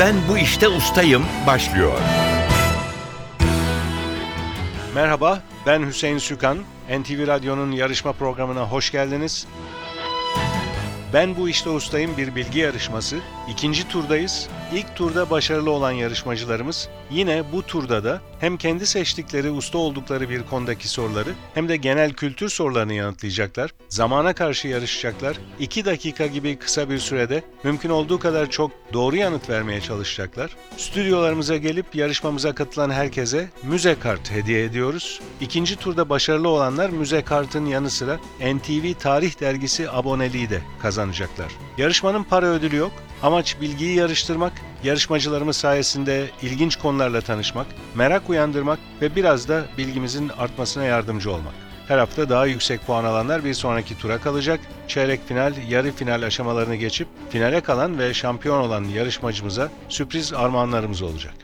Ben bu işte ustayım başlıyor. Merhaba, ben Hüseyin Sükan. NTV Radyo'nun yarışma programına hoş geldiniz. Ben bu işte ustayım bir bilgi yarışması. İkinci turdayız. İlk turda başarılı olan yarışmacılarımız yine bu turda da hem kendi seçtikleri usta oldukları bir konudaki soruları hem de genel kültür sorularını yanıtlayacaklar. Zamana karşı yarışacaklar. 2 dakika gibi kısa bir sürede mümkün olduğu kadar çok doğru yanıt vermeye çalışacaklar. Stüdyolarımıza gelip yarışmamıza katılan herkese müze kart hediye ediyoruz. İkinci turda başarılı olanlar müze kartın yanı sıra NTV Tarih Dergisi aboneliği de kazanacaklar. Yarışmanın para ödülü yok. Amaç bilgiyi yarıştırmak, yarışmacılarımız sayesinde ilginç konularla tanışmak, merak uyandırmak ve biraz da bilgimizin artmasına yardımcı olmak. Her hafta daha yüksek puan alanlar bir sonraki tura kalacak. Çeyrek final, yarı final aşamalarını geçip finale kalan ve şampiyon olan yarışmacımıza sürpriz armağanlarımız olacak.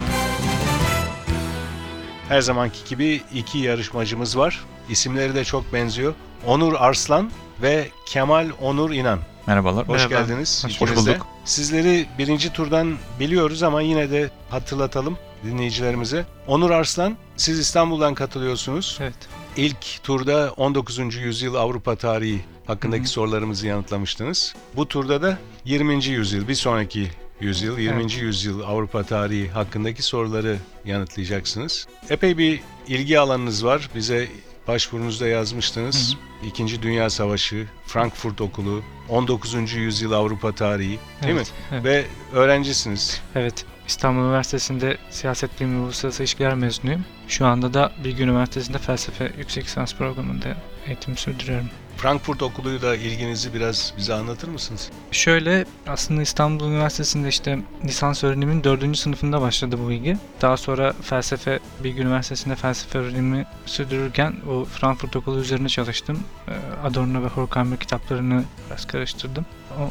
Her zamanki gibi iki yarışmacımız var. İsimleri de çok benziyor. Onur Arslan ve Kemal Onur İnan. Merhabalar. Hoş Merhaba. geldiniz. Hoş ikiniz de. bulduk. Sizleri birinci turdan biliyoruz ama yine de hatırlatalım dinleyicilerimize. Onur Arslan, siz İstanbul'dan katılıyorsunuz. Evet. İlk turda 19. yüzyıl Avrupa tarihi hakkındaki Hı hı. sorularımızı yanıtlamıştınız. Bu turda da 20. yüzyıl, bir sonraki yüzyıl, 20. Evet. yüzyıl Avrupa tarihi hakkındaki soruları yanıtlayacaksınız. Epey bir ilgi alanınız var. Bize başvurunuzda yazmıştınız. İkinci Dünya Savaşı, Frankfurt Okulu, 19. yüzyıl Avrupa tarihi değil evet, mi? Evet. Ve öğrencisiniz. evet. İstanbul Üniversitesi'nde siyaset bilimi uluslararası ilişkiler mezunuyum. Şu anda da Bilgi Üniversitesi'nde felsefe yüksek lisans programında eğitim sürdürüyorum. Frankfurt Okulu'yla ilginizi biraz bize anlatır mısınız? Şöyle aslında İstanbul Üniversitesi'nde işte lisans öğrenimin 4. sınıfında başladı bu ilgi. Daha sonra felsefe Bilgi Üniversitesi'nde felsefe öğrenimi sürdürürken o Frankfurt Okulu üzerine çalıştım. Ee, Adorno ve Horkheimer kitaplarını biraz karıştırdım.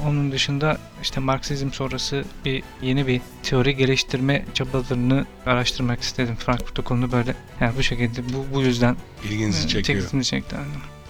Onun dışında işte Marksizm sonrası bir yeni bir teori geliştirme çabalarını araştırmak istedim. Frankfurt Okulu'nu böyle yani bu şekilde bu, bu yüzden İlginizi e, çekiyor. dikkatimi çekti.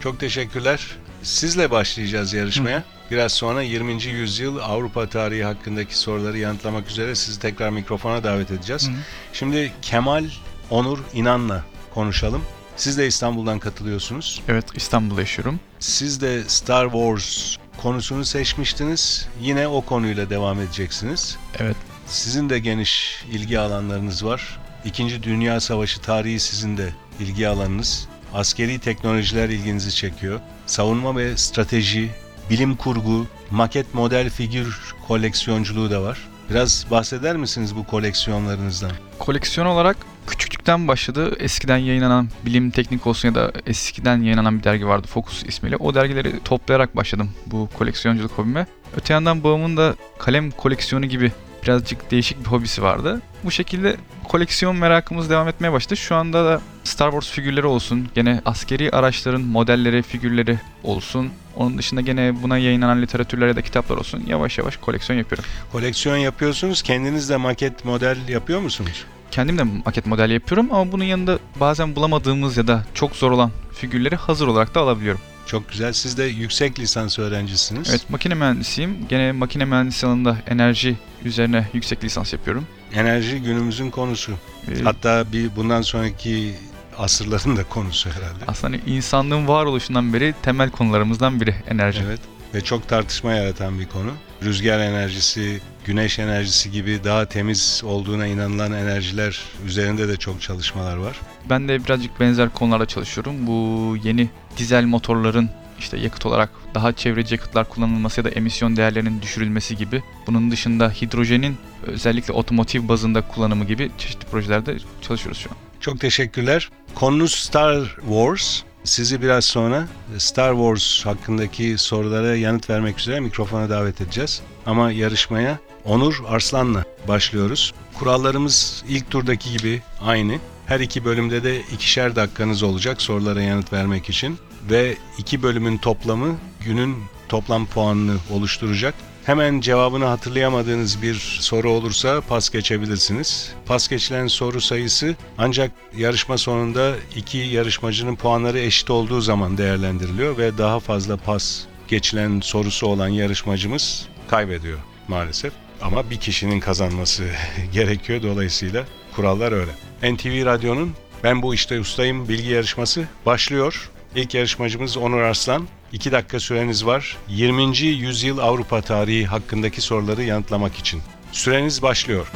Çok teşekkürler. Sizle başlayacağız yarışmaya. Biraz sonra 20. yüzyıl Avrupa tarihi hakkındaki soruları yanıtlamak üzere sizi tekrar mikrofona davet edeceğiz. Hı. Şimdi Kemal Onur İnan'la konuşalım. Siz de İstanbul'dan katılıyorsunuz. Evet İstanbul'da yaşıyorum. Siz de Star Wars konusunu seçmiştiniz. Yine o konuyla devam edeceksiniz. Evet. Sizin de geniş ilgi alanlarınız var. İkinci Dünya Savaşı tarihi sizin de ilgi alanınız. Askeri teknolojiler ilginizi çekiyor. Savunma ve strateji, bilim kurgu, maket model figür koleksiyonculuğu da var. Biraz bahseder misiniz bu koleksiyonlarınızdan? Koleksiyon olarak küçüklükten başladı. Eskiden yayınlanan bilim teknik olsun ya da eskiden yayınlanan bir dergi vardı Focus ismiyle. O dergileri toplayarak başladım bu koleksiyonculuk hobime. Öte yandan babamın da kalem koleksiyonu gibi birazcık değişik bir hobisi vardı. Bu şekilde koleksiyon merakımız devam etmeye başladı. Şu anda da Star Wars figürleri olsun, gene askeri araçların modelleri, figürleri olsun. Onun dışında gene buna yayınlanan literatürler ya da kitaplar olsun. Yavaş yavaş koleksiyon yapıyorum. Koleksiyon yapıyorsunuz, kendiniz de maket model yapıyor musunuz? Kendim de maket model yapıyorum ama bunun yanında bazen bulamadığımız ya da çok zor olan figürleri hazır olarak da alabiliyorum. Çok güzel. Siz de yüksek lisans öğrencisiniz. Evet makine mühendisiyim. Gene makine mühendisi alanında enerji üzerine yüksek lisans yapıyorum. Enerji günümüzün konusu. Ee, Hatta bir bundan sonraki asırların da konusu herhalde. aslında hani insanlığın varoluşundan beri temel konularımızdan biri enerji. Evet ve çok tartışma yaratan bir konu. Rüzgar enerjisi, güneş enerjisi gibi daha temiz olduğuna inanılan enerjiler üzerinde de çok çalışmalar var. Ben de birazcık benzer konularda çalışıyorum. Bu yeni dizel motorların işte yakıt olarak daha çevreci yakıtlar kullanılması ya da emisyon değerlerinin düşürülmesi gibi. Bunun dışında hidrojenin özellikle otomotiv bazında kullanımı gibi çeşitli projelerde çalışıyoruz şu an. Çok teşekkürler. Konunuz Star Wars. Sizi biraz sonra Star Wars hakkındaki sorulara yanıt vermek üzere mikrofona davet edeceğiz. Ama yarışmaya Onur Arslan'la başlıyoruz. Kurallarımız ilk turdaki gibi aynı. Her iki bölümde de ikişer dakikanız olacak sorulara yanıt vermek için. Ve iki bölümün toplamı günün toplam puanını oluşturacak. Hemen cevabını hatırlayamadığınız bir soru olursa pas geçebilirsiniz. Pas geçilen soru sayısı ancak yarışma sonunda iki yarışmacının puanları eşit olduğu zaman değerlendiriliyor ve daha fazla pas geçilen sorusu olan yarışmacımız kaybediyor maalesef. Ama bir kişinin kazanması gerekiyor dolayısıyla kurallar öyle. NTV Radyo'nun Ben Bu İşte Ustayım bilgi yarışması başlıyor. İlk yarışmacımız Onur Arslan. 2 dakika süreniz var. 20. yüzyıl Avrupa tarihi hakkındaki soruları yanıtlamak için. Süreniz başlıyor.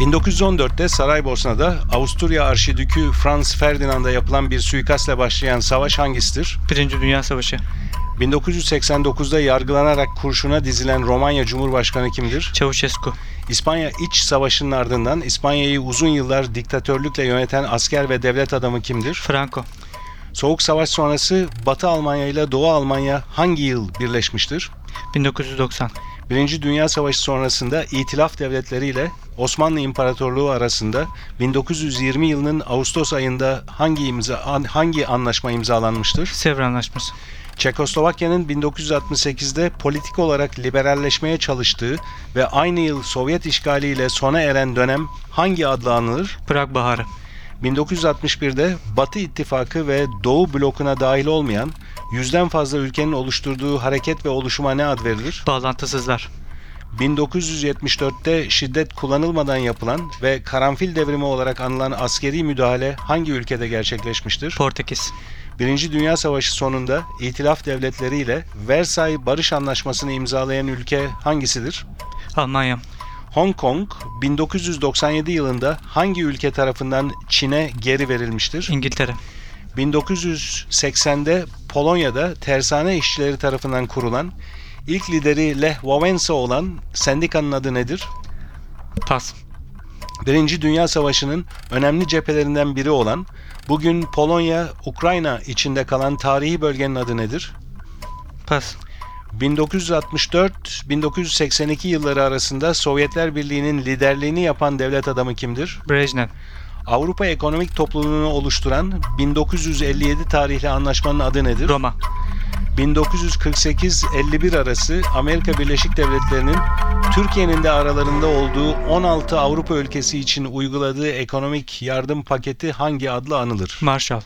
1914'te Saraybosna'da Avusturya Arşidükü Franz Ferdinand'a yapılan bir suikastla başlayan savaş hangisidir? Birinci Dünya Savaşı. 1989'da yargılanarak kurşuna dizilen Romanya Cumhurbaşkanı kimdir? Çavuşescu. İspanya İç Savaşı'nın ardından İspanya'yı uzun yıllar diktatörlükle yöneten asker ve devlet adamı kimdir? Franco. Soğuk Savaş sonrası Batı Almanya ile Doğu Almanya hangi yıl birleşmiştir? 1990. Birinci Dünya Savaşı sonrasında İtilaf Devletleri ile Osmanlı İmparatorluğu arasında 1920 yılının Ağustos ayında hangi imza an- hangi anlaşma imzalanmıştır? Sevr Anlaşması. Çekoslovakya'nın 1968'de politik olarak liberalleşmeye çalıştığı ve aynı yıl Sovyet işgaliyle sona eren dönem hangi adla anılır? Prag Baharı. 1961'de Batı İttifakı ve Doğu blokuna dahil olmayan yüzden fazla ülkenin oluşturduğu hareket ve oluşuma ne ad verilir? Bağlantısızlar. 1974'te şiddet kullanılmadan yapılan ve karanfil devrimi olarak anılan askeri müdahale hangi ülkede gerçekleşmiştir? Portekiz. Birinci Dünya Savaşı sonunda İtilaf Devletleri ile Versay Barış Anlaşması'nı imzalayan ülke hangisidir? Almanya. Hong Kong 1997 yılında hangi ülke tarafından Çin'e geri verilmiştir? İngiltere. 1980'de Polonya'da tersane işçileri tarafından kurulan ilk lideri Lech Wałęsa olan sendikanın adı nedir? Pas. Birinci Dünya Savaşı'nın önemli cephelerinden biri olan bugün Polonya, Ukrayna içinde kalan tarihi bölgenin adı nedir? Pas. 1964-1982 yılları arasında Sovyetler Birliği'nin liderliğini yapan devlet adamı kimdir? Brejnev. Avrupa Ekonomik Topluluğunu oluşturan 1957 tarihli anlaşmanın adı nedir? Roma. 1948-51 arası Amerika Birleşik Devletleri'nin Türkiye'nin de aralarında olduğu 16 Avrupa ülkesi için uyguladığı ekonomik yardım paketi hangi adla anılır? Marshall.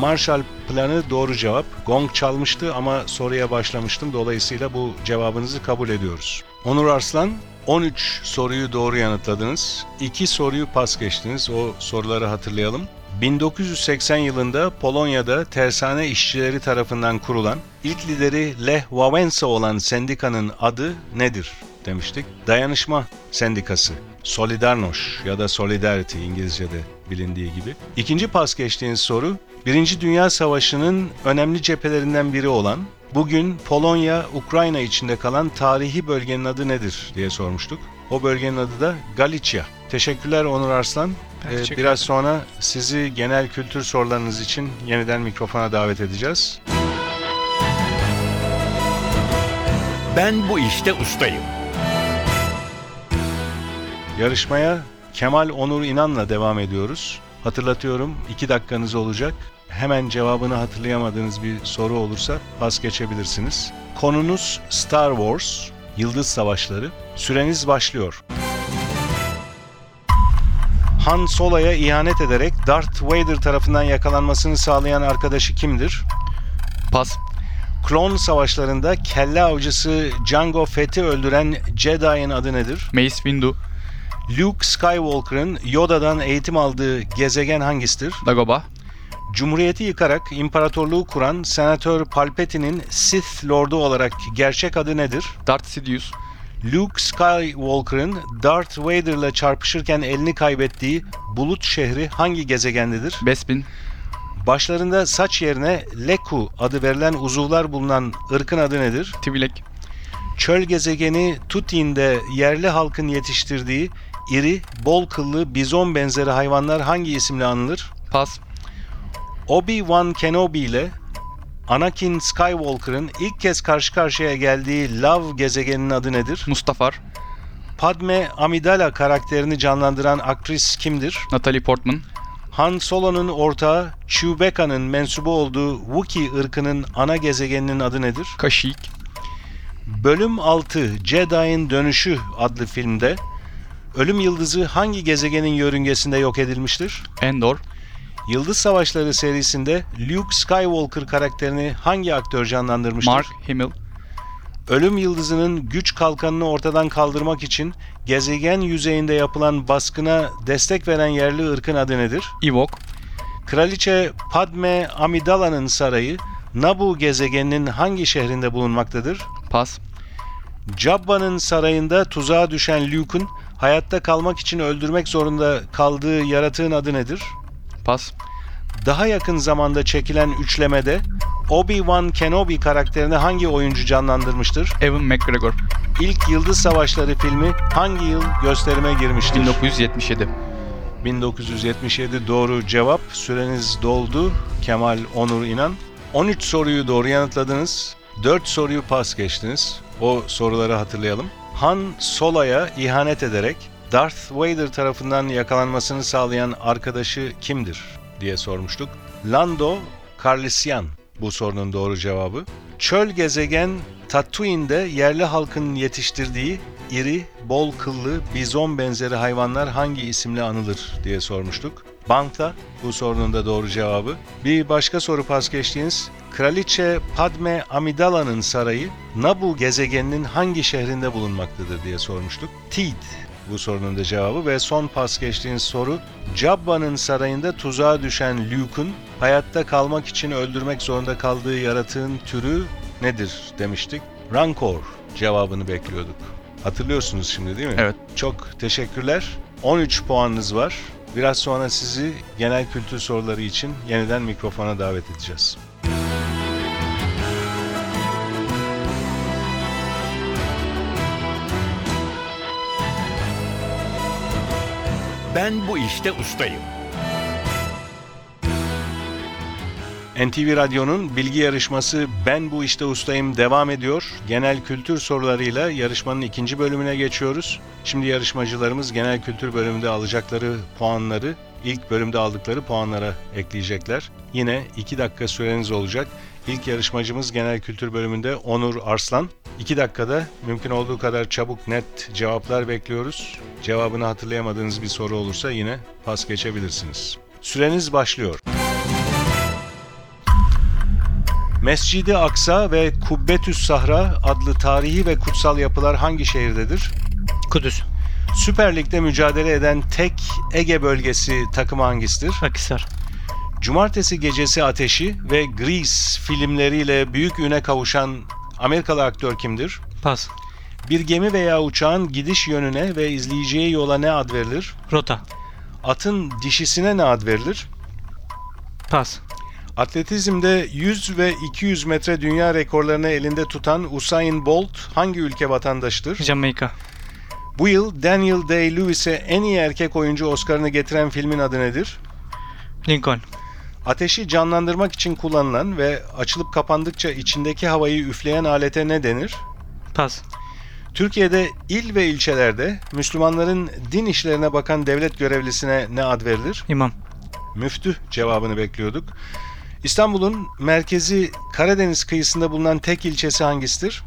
Marshall Planı doğru cevap. Gong çalmıştı ama soruya başlamıştım. Dolayısıyla bu cevabınızı kabul ediyoruz. Onur Arslan 13 soruyu doğru yanıtladınız. 2 soruyu pas geçtiniz. O soruları hatırlayalım. 1980 yılında Polonya'da tersane işçileri tarafından kurulan ilk lideri Lech Wałęsa olan sendikanın adı nedir demiştik. Dayanışma Sendikası. Solidarność ya da Solidarity İngilizce'de bilindiği gibi. İkinci pas geçtiğiniz soru, Birinci Dünya Savaşı'nın önemli cephelerinden biri olan, bugün Polonya, Ukrayna içinde kalan tarihi bölgenin adı nedir diye sormuştuk. O bölgenin adı da Galicia. Teşekkürler Onur Arslan. Ee, Biraz sonra sizi genel kültür sorularınız için yeniden mikrofona davet edeceğiz. Ben bu işte ustayım. Yarışmaya Kemal Onur İnan'la devam ediyoruz. Hatırlatıyorum 2 dakikanız olacak. Hemen cevabını hatırlayamadığınız bir soru olursa pas geçebilirsiniz. Konunuz Star Wars, Yıldız Savaşları. Süreniz başlıyor. Han Solo'ya ihanet ederek Darth Vader tarafından yakalanmasını sağlayan arkadaşı kimdir? Pas. Klon savaşlarında kelle avcısı Jango Fett'i öldüren Jedi'ın adı nedir? Mace Windu. Luke Skywalker'ın Yoda'dan eğitim aldığı gezegen hangisidir? Dagobah. Cumhuriyeti yıkarak imparatorluğu kuran Senatör Palpatine'in Sith Lord'u olarak gerçek adı nedir? Darth Sidious. Luke Skywalker'ın Darth Vader'la çarpışırken elini kaybettiği Bulut şehri hangi gezegendedir? Bespin. Başlarında saç yerine Leku adı verilen uzuvlar bulunan ırkın adı nedir? Twi'lek. Çöl gezegeni Tutin'de yerli halkın yetiştirdiği iri, bol kıllı bizon benzeri hayvanlar hangi isimle anılır? Pas. Obi-Wan Kenobi ile Anakin Skywalker'ın ilk kez karşı karşıya geldiği Lav gezegeninin adı nedir? Mustafar. Padme Amidala karakterini canlandıran aktris kimdir? Natalie Portman. Han Solo'nun ortağı Chewbacca'nın mensubu olduğu Wookiee ırkının ana gezegeninin adı nedir? Kashyyyk. Bölüm 6 Jedi'ın Dönüşü adlı filmde Ölüm Yıldızı hangi gezegenin yörüngesinde yok edilmiştir? Endor. Yıldız Savaşları serisinde Luke Skywalker karakterini hangi aktör canlandırmıştır? Mark Hamill. Ölüm yıldızının güç kalkanını ortadan kaldırmak için gezegen yüzeyinde yapılan baskına destek veren yerli ırkın adı nedir? Ewok, Kraliçe Padme Amidala'nın sarayı Nabu gezegeninin hangi şehrinde bulunmaktadır? pas, Jabba'nın sarayında tuzağa düşen Luke'un hayatta kalmak için öldürmek zorunda kaldığı yaratığın adı nedir? Pas, Daha yakın zamanda çekilen üçlemede Obi-Wan Kenobi karakterini hangi oyuncu canlandırmıştır? Evan McGregor, İlk Yıldız Savaşları filmi hangi yıl gösterime girmiştir? 1977. 1977 doğru cevap. Süreniz doldu. Kemal Onur İnan. 13 soruyu doğru yanıtladınız. 4 soruyu pas geçtiniz. O soruları hatırlayalım. Han Solo'ya ihanet ederek Darth Vader tarafından yakalanmasını sağlayan arkadaşı kimdir diye sormuştuk. Lando Calrissian bu sorunun doğru cevabı. Çöl gezegen Tatooine'de yerli halkın yetiştirdiği iri, bol kıllı, bizon benzeri hayvanlar hangi isimle anılır diye sormuştuk. Bantla bu sorunun da doğru cevabı. Bir başka soru pas geçtiğiniz Kraliçe Padme Amidala'nın sarayı Nabu gezegeninin hangi şehrinde bulunmaktadır diye sormuştuk. Teed bu sorunun da cevabı ve son pas geçtiğiniz soru Jabba'nın sarayında tuzağa düşen Luke'un hayatta kalmak için öldürmek zorunda kaldığı yaratığın türü nedir demiştik. Rancor cevabını bekliyorduk. Hatırlıyorsunuz şimdi değil mi? Evet. Çok teşekkürler. 13 puanınız var. Biraz sonra sizi genel kültür soruları için yeniden mikrofona davet edeceğiz. Ben bu işte ustayım. NTV Radyo'nun bilgi yarışması Ben Bu İşte Ustayım devam ediyor. Genel kültür sorularıyla yarışmanın ikinci bölümüne geçiyoruz. Şimdi yarışmacılarımız genel kültür bölümünde alacakları puanları ilk bölümde aldıkları puanlara ekleyecekler. Yine 2 dakika süreniz olacak. İlk yarışmacımız genel kültür bölümünde Onur Arslan. 2 dakikada mümkün olduğu kadar çabuk net cevaplar bekliyoruz. Cevabını hatırlayamadığınız bir soru olursa yine pas geçebilirsiniz. Süreniz başlıyor. Mescidi Aksa ve Kubbetüs Sahra adlı tarihi ve kutsal yapılar hangi şehirdedir? Kudüs, Süper Lig'de mücadele eden tek Ege bölgesi takımı hangisidir? Akisar, Cumartesi Gecesi Ateşi ve Grease filmleriyle büyük üne kavuşan Amerikalı aktör kimdir? Pas, Bir gemi veya uçağın gidiş yönüne ve izleyeceği yola ne ad verilir? Rota, Atın dişisine ne ad verilir? Pas, Atletizmde 100 ve 200 metre dünya rekorlarını elinde tutan Usain Bolt hangi ülke vatandaşıdır? Jamaika, Bu yıl Daniel Day-Lewis'e en iyi erkek oyuncu Oscar'ını getiren filmin adı nedir? Lincoln, Ateşi canlandırmak için kullanılan ve açılıp kapandıkça içindeki havayı üfleyen alete ne denir? Pas, Türkiye'de il ve ilçelerde Müslümanların din işlerine bakan devlet görevlisine ne ad verilir? İmam, Müftü cevabını bekliyorduk. İstanbul'un merkezi Karadeniz kıyısında bulunan tek ilçesi hangisidir?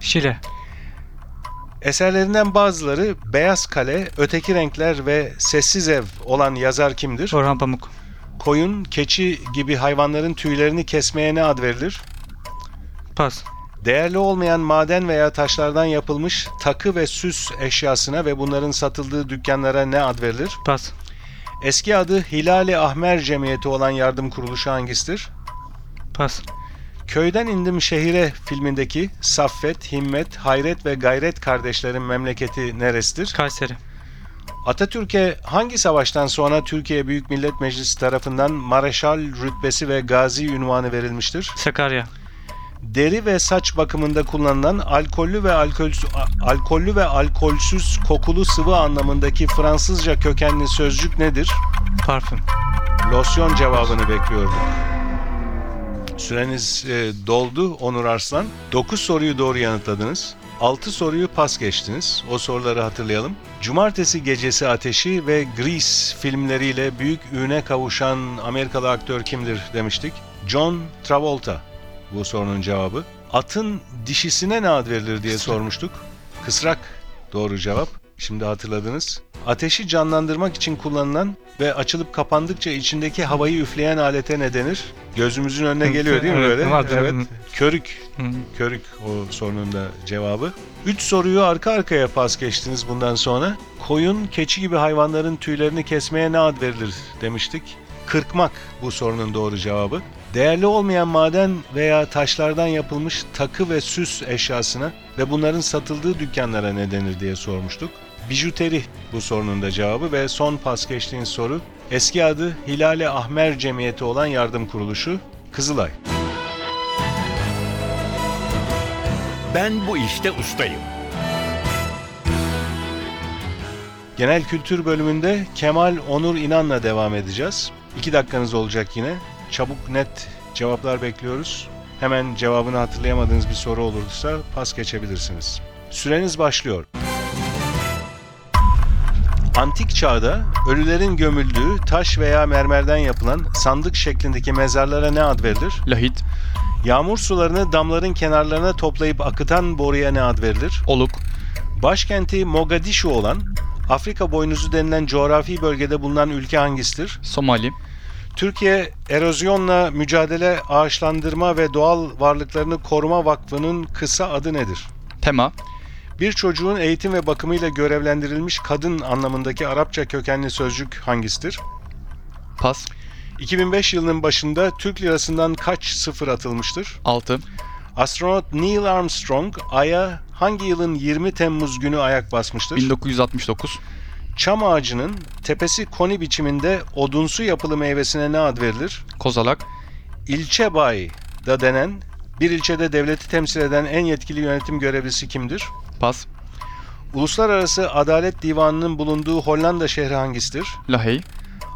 Şile, Eserlerinden bazıları Beyaz Kale, Öteki Renkler ve Sessiz Ev olan yazar kimdir? Orhan Pamuk, Koyun, keçi gibi hayvanların tüylerini kesmeye ne ad verilir? Pas, Değerli olmayan maden veya taşlardan yapılmış takı ve süs eşyasına ve bunların satıldığı dükkanlara ne ad verilir? Pas, Eski adı Hilali Ahmer Cemiyeti olan yardım kuruluşu hangisidir? Pas, Köyden indim şehire filmindeki Saffet, Himmet, Hayret ve Gayret kardeşlerin memleketi neresidir? Kayseri, Atatürk'e hangi savaştan sonra Türkiye Büyük Millet Meclisi tarafından Mareşal rütbesi ve Gazi ünvanı verilmiştir? Sakarya, Deri ve saç bakımında kullanılan alkollü ve alkolsüz, alkollü ve alkolsüz kokulu sıvı anlamındaki Fransızca kökenli sözcük nedir? Parfüm, Losyon cevabını bekliyorduk. Süreniz e, doldu Onur Arslan. 9 soruyu doğru yanıtladınız. 6 soruyu pas geçtiniz. O soruları hatırlayalım. Cumartesi Gecesi Ateşi ve Grease filmleriyle büyük üne kavuşan Amerikalı aktör kimdir demiştik. John Travolta bu sorunun cevabı. Atın dişisine ne ad verilir diye sormuştuk. Kısrak doğru cevap. Şimdi hatırladınız. Ateşi canlandırmak için kullanılan ve açılıp kapandıkça içindeki havayı üfleyen alete ne denir? Gözümüzün önüne geliyor değil mi Evet, böyle? Evet. Körük. Körük o sorunun da cevabı. Üç soruyu arka arkaya pas geçtiniz bundan sonra. Koyun, keçi gibi hayvanların tüylerini kesmeye ne ad verilir demiştik. Kırkmak bu sorunun doğru cevabı. Değerli olmayan maden veya taşlardan yapılmış takı ve süs eşyasına ve bunların satıldığı dükkanlara ne denir diye sormuştuk. Bijuteri bu sorunun da cevabı ve son pas geçtiğin soru eski adı Hilale Ahmer Cemiyeti olan yardım kuruluşu Kızılay. Ben bu işte ustayım. Genel kültür bölümünde Kemal Onur İnan'la devam edeceğiz. İki dakikanız olacak yine. Çabuk net cevaplar bekliyoruz. Hemen cevabını hatırlayamadığınız bir soru olursa pas geçebilirsiniz. Süreniz başlıyor. Antik çağda ölülerin gömüldüğü taş veya mermerden yapılan sandık şeklindeki mezarlara ne ad verilir? Lahit, Yağmur sularını damların kenarlarına toplayıp akıtan boruya ne ad verilir? oluk, Başkenti Mogadishu olan Afrika boynuzu denilen coğrafi bölgede bulunan ülke hangisidir? Somali, Türkiye Erozyonla Mücadele Ağaçlandırma ve Doğal Varlıklarını Koruma Vakfı'nın kısa adı nedir? tema, Bir çocuğun eğitim ve bakımıyla görevlendirilmiş kadın anlamındaki Arapça kökenli sözcük hangisidir? pas, 2005 yılının başında Türk lirasından kaç sıfır atılmıştır? 6, Astronot Neil Armstrong Ay'a hangi yılın 20 Temmuz günü ayak basmıştır? 1969, Çam ağacının tepesi koni biçiminde odunsu yapılı meyvesine ne ad verilir? kozalak, İlçe bay da denen bir ilçede devleti temsil eden en yetkili yönetim görevlisi kimdir? Pas, Uluslararası Adalet Divanı'nın bulunduğu Hollanda şehri hangisidir? lahey,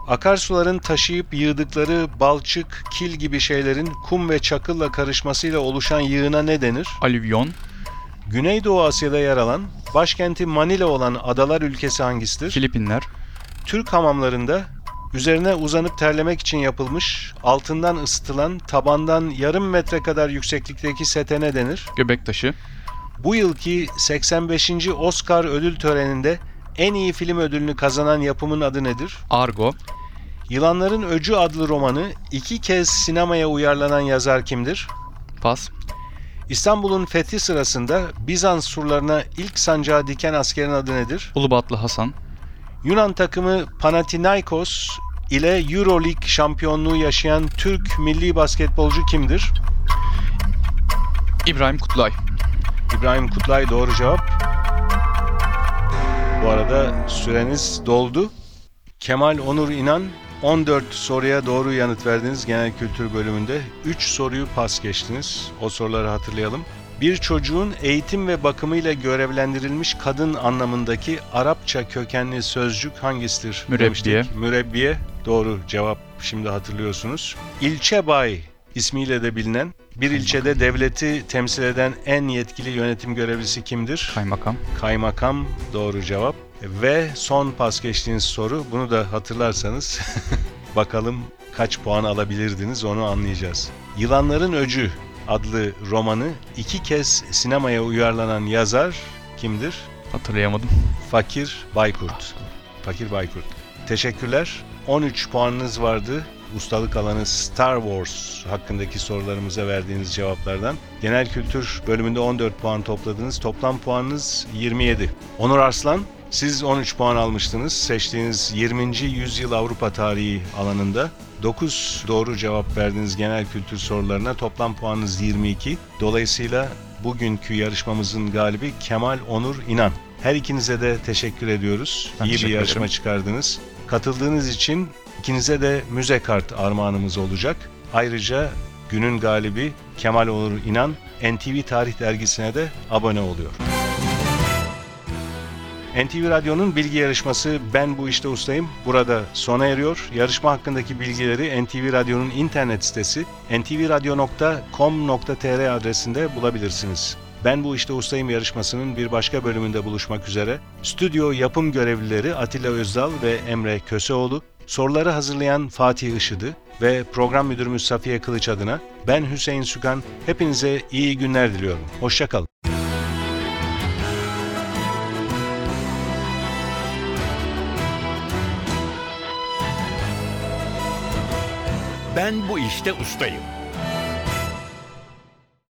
Akarsuların taşıyıp yığdıkları balçık, kil gibi şeylerin kum ve çakılla karışmasıyla oluşan yığına ne denir? alüvyon, Güneydoğu Asya'da yer alan, başkenti Manila olan adalar ülkesi hangisidir? Filipinler, Türk hamamlarında üzerine uzanıp terlemek için yapılmış, altından ısıtılan, tabandan yarım metre kadar yükseklikteki sete ne denir? Göbektaşı, Bu yılki 85. Oscar ödül töreninde en iyi film ödülünü kazanan yapımın adı nedir? Argo, Yılanların Öcü adlı romanı iki kez sinemaya uyarlanan yazar kimdir? pas, İstanbul'un fethi sırasında Bizans surlarına ilk sancağı diken askerin adı nedir? Ulubatlı Hasan, Yunan takımı Panathinaikos ile Euroleague şampiyonluğu yaşayan Türk milli basketbolcu kimdir? İbrahim Kutlay, İbrahim Kutlay doğru cevap. Bu arada süreniz doldu. Kemal Onur İnan 14 soruya doğru yanıt verdiniz genel kültür bölümünde. 3 soruyu pas geçtiniz. O soruları hatırlayalım. Bir çocuğun eğitim ve bakımıyla görevlendirilmiş kadın anlamındaki Arapça kökenli sözcük hangisidir? Mürebbiye. demiştik. Mürebbiye. Doğru cevap şimdi hatırlıyorsunuz. İlçe bay ismiyle de bilinen bir ilçede devleti temsil eden en yetkili yönetim görevlisi kimdir? kaymakam, Kaymakam doğru cevap. Ve son pas geçtiğiniz soru bunu da hatırlarsanız bakalım kaç puan alabilirdiniz onu anlayacağız. Yılanların Öcü adlı romanı iki kez sinemaya uyarlanan yazar kimdir? hatırlayamadım. Fakir Baykurt. Fakir Baykurt. Teşekkürler. 13 puanınız vardı. Ustalık alanı Star Wars hakkındaki sorularımıza verdiğiniz cevaplardan. Genel kültür bölümünde 14 puan topladınız. Toplam puanınız 27. Onur Arslan, siz 13 puan almıştınız. Seçtiğiniz 20. yüzyıl Avrupa tarihi alanında. 9 doğru cevap verdiğiniz genel kültür sorularına toplam puanınız 22. Dolayısıyla bugünkü yarışmamızın galibi Kemal Onur İnan. Her ikinize de teşekkür ediyoruz. Ben İyi bir teşekkür yarışma ederim. çıkardınız. Katıldığınız için ikinize de müze kart armağanımız olacak. Ayrıca günün galibi Kemal Onur İnan NTV Tarih Dergisi'ne de abone oluyor. NTV Radyo'nun bilgi yarışması Ben Bu İşte Ustayım burada sona eriyor. Yarışma hakkındaki bilgileri NTV Radyo'nun internet sitesi ntvradio.com.tr adresinde bulabilirsiniz. Ben Bu İşte Ustayım yarışmasının bir başka bölümünde buluşmak üzere. Stüdyo yapım görevlileri Atilla Özdal ve Emre Köseoğlu, Soruları hazırlayan Fatih Işıdı ve program müdürümüz Safiye Kılıç adına ben Hüseyin Sükan hepinize iyi günler diliyorum. Hoşçakalın. Ben bu işte ustayım.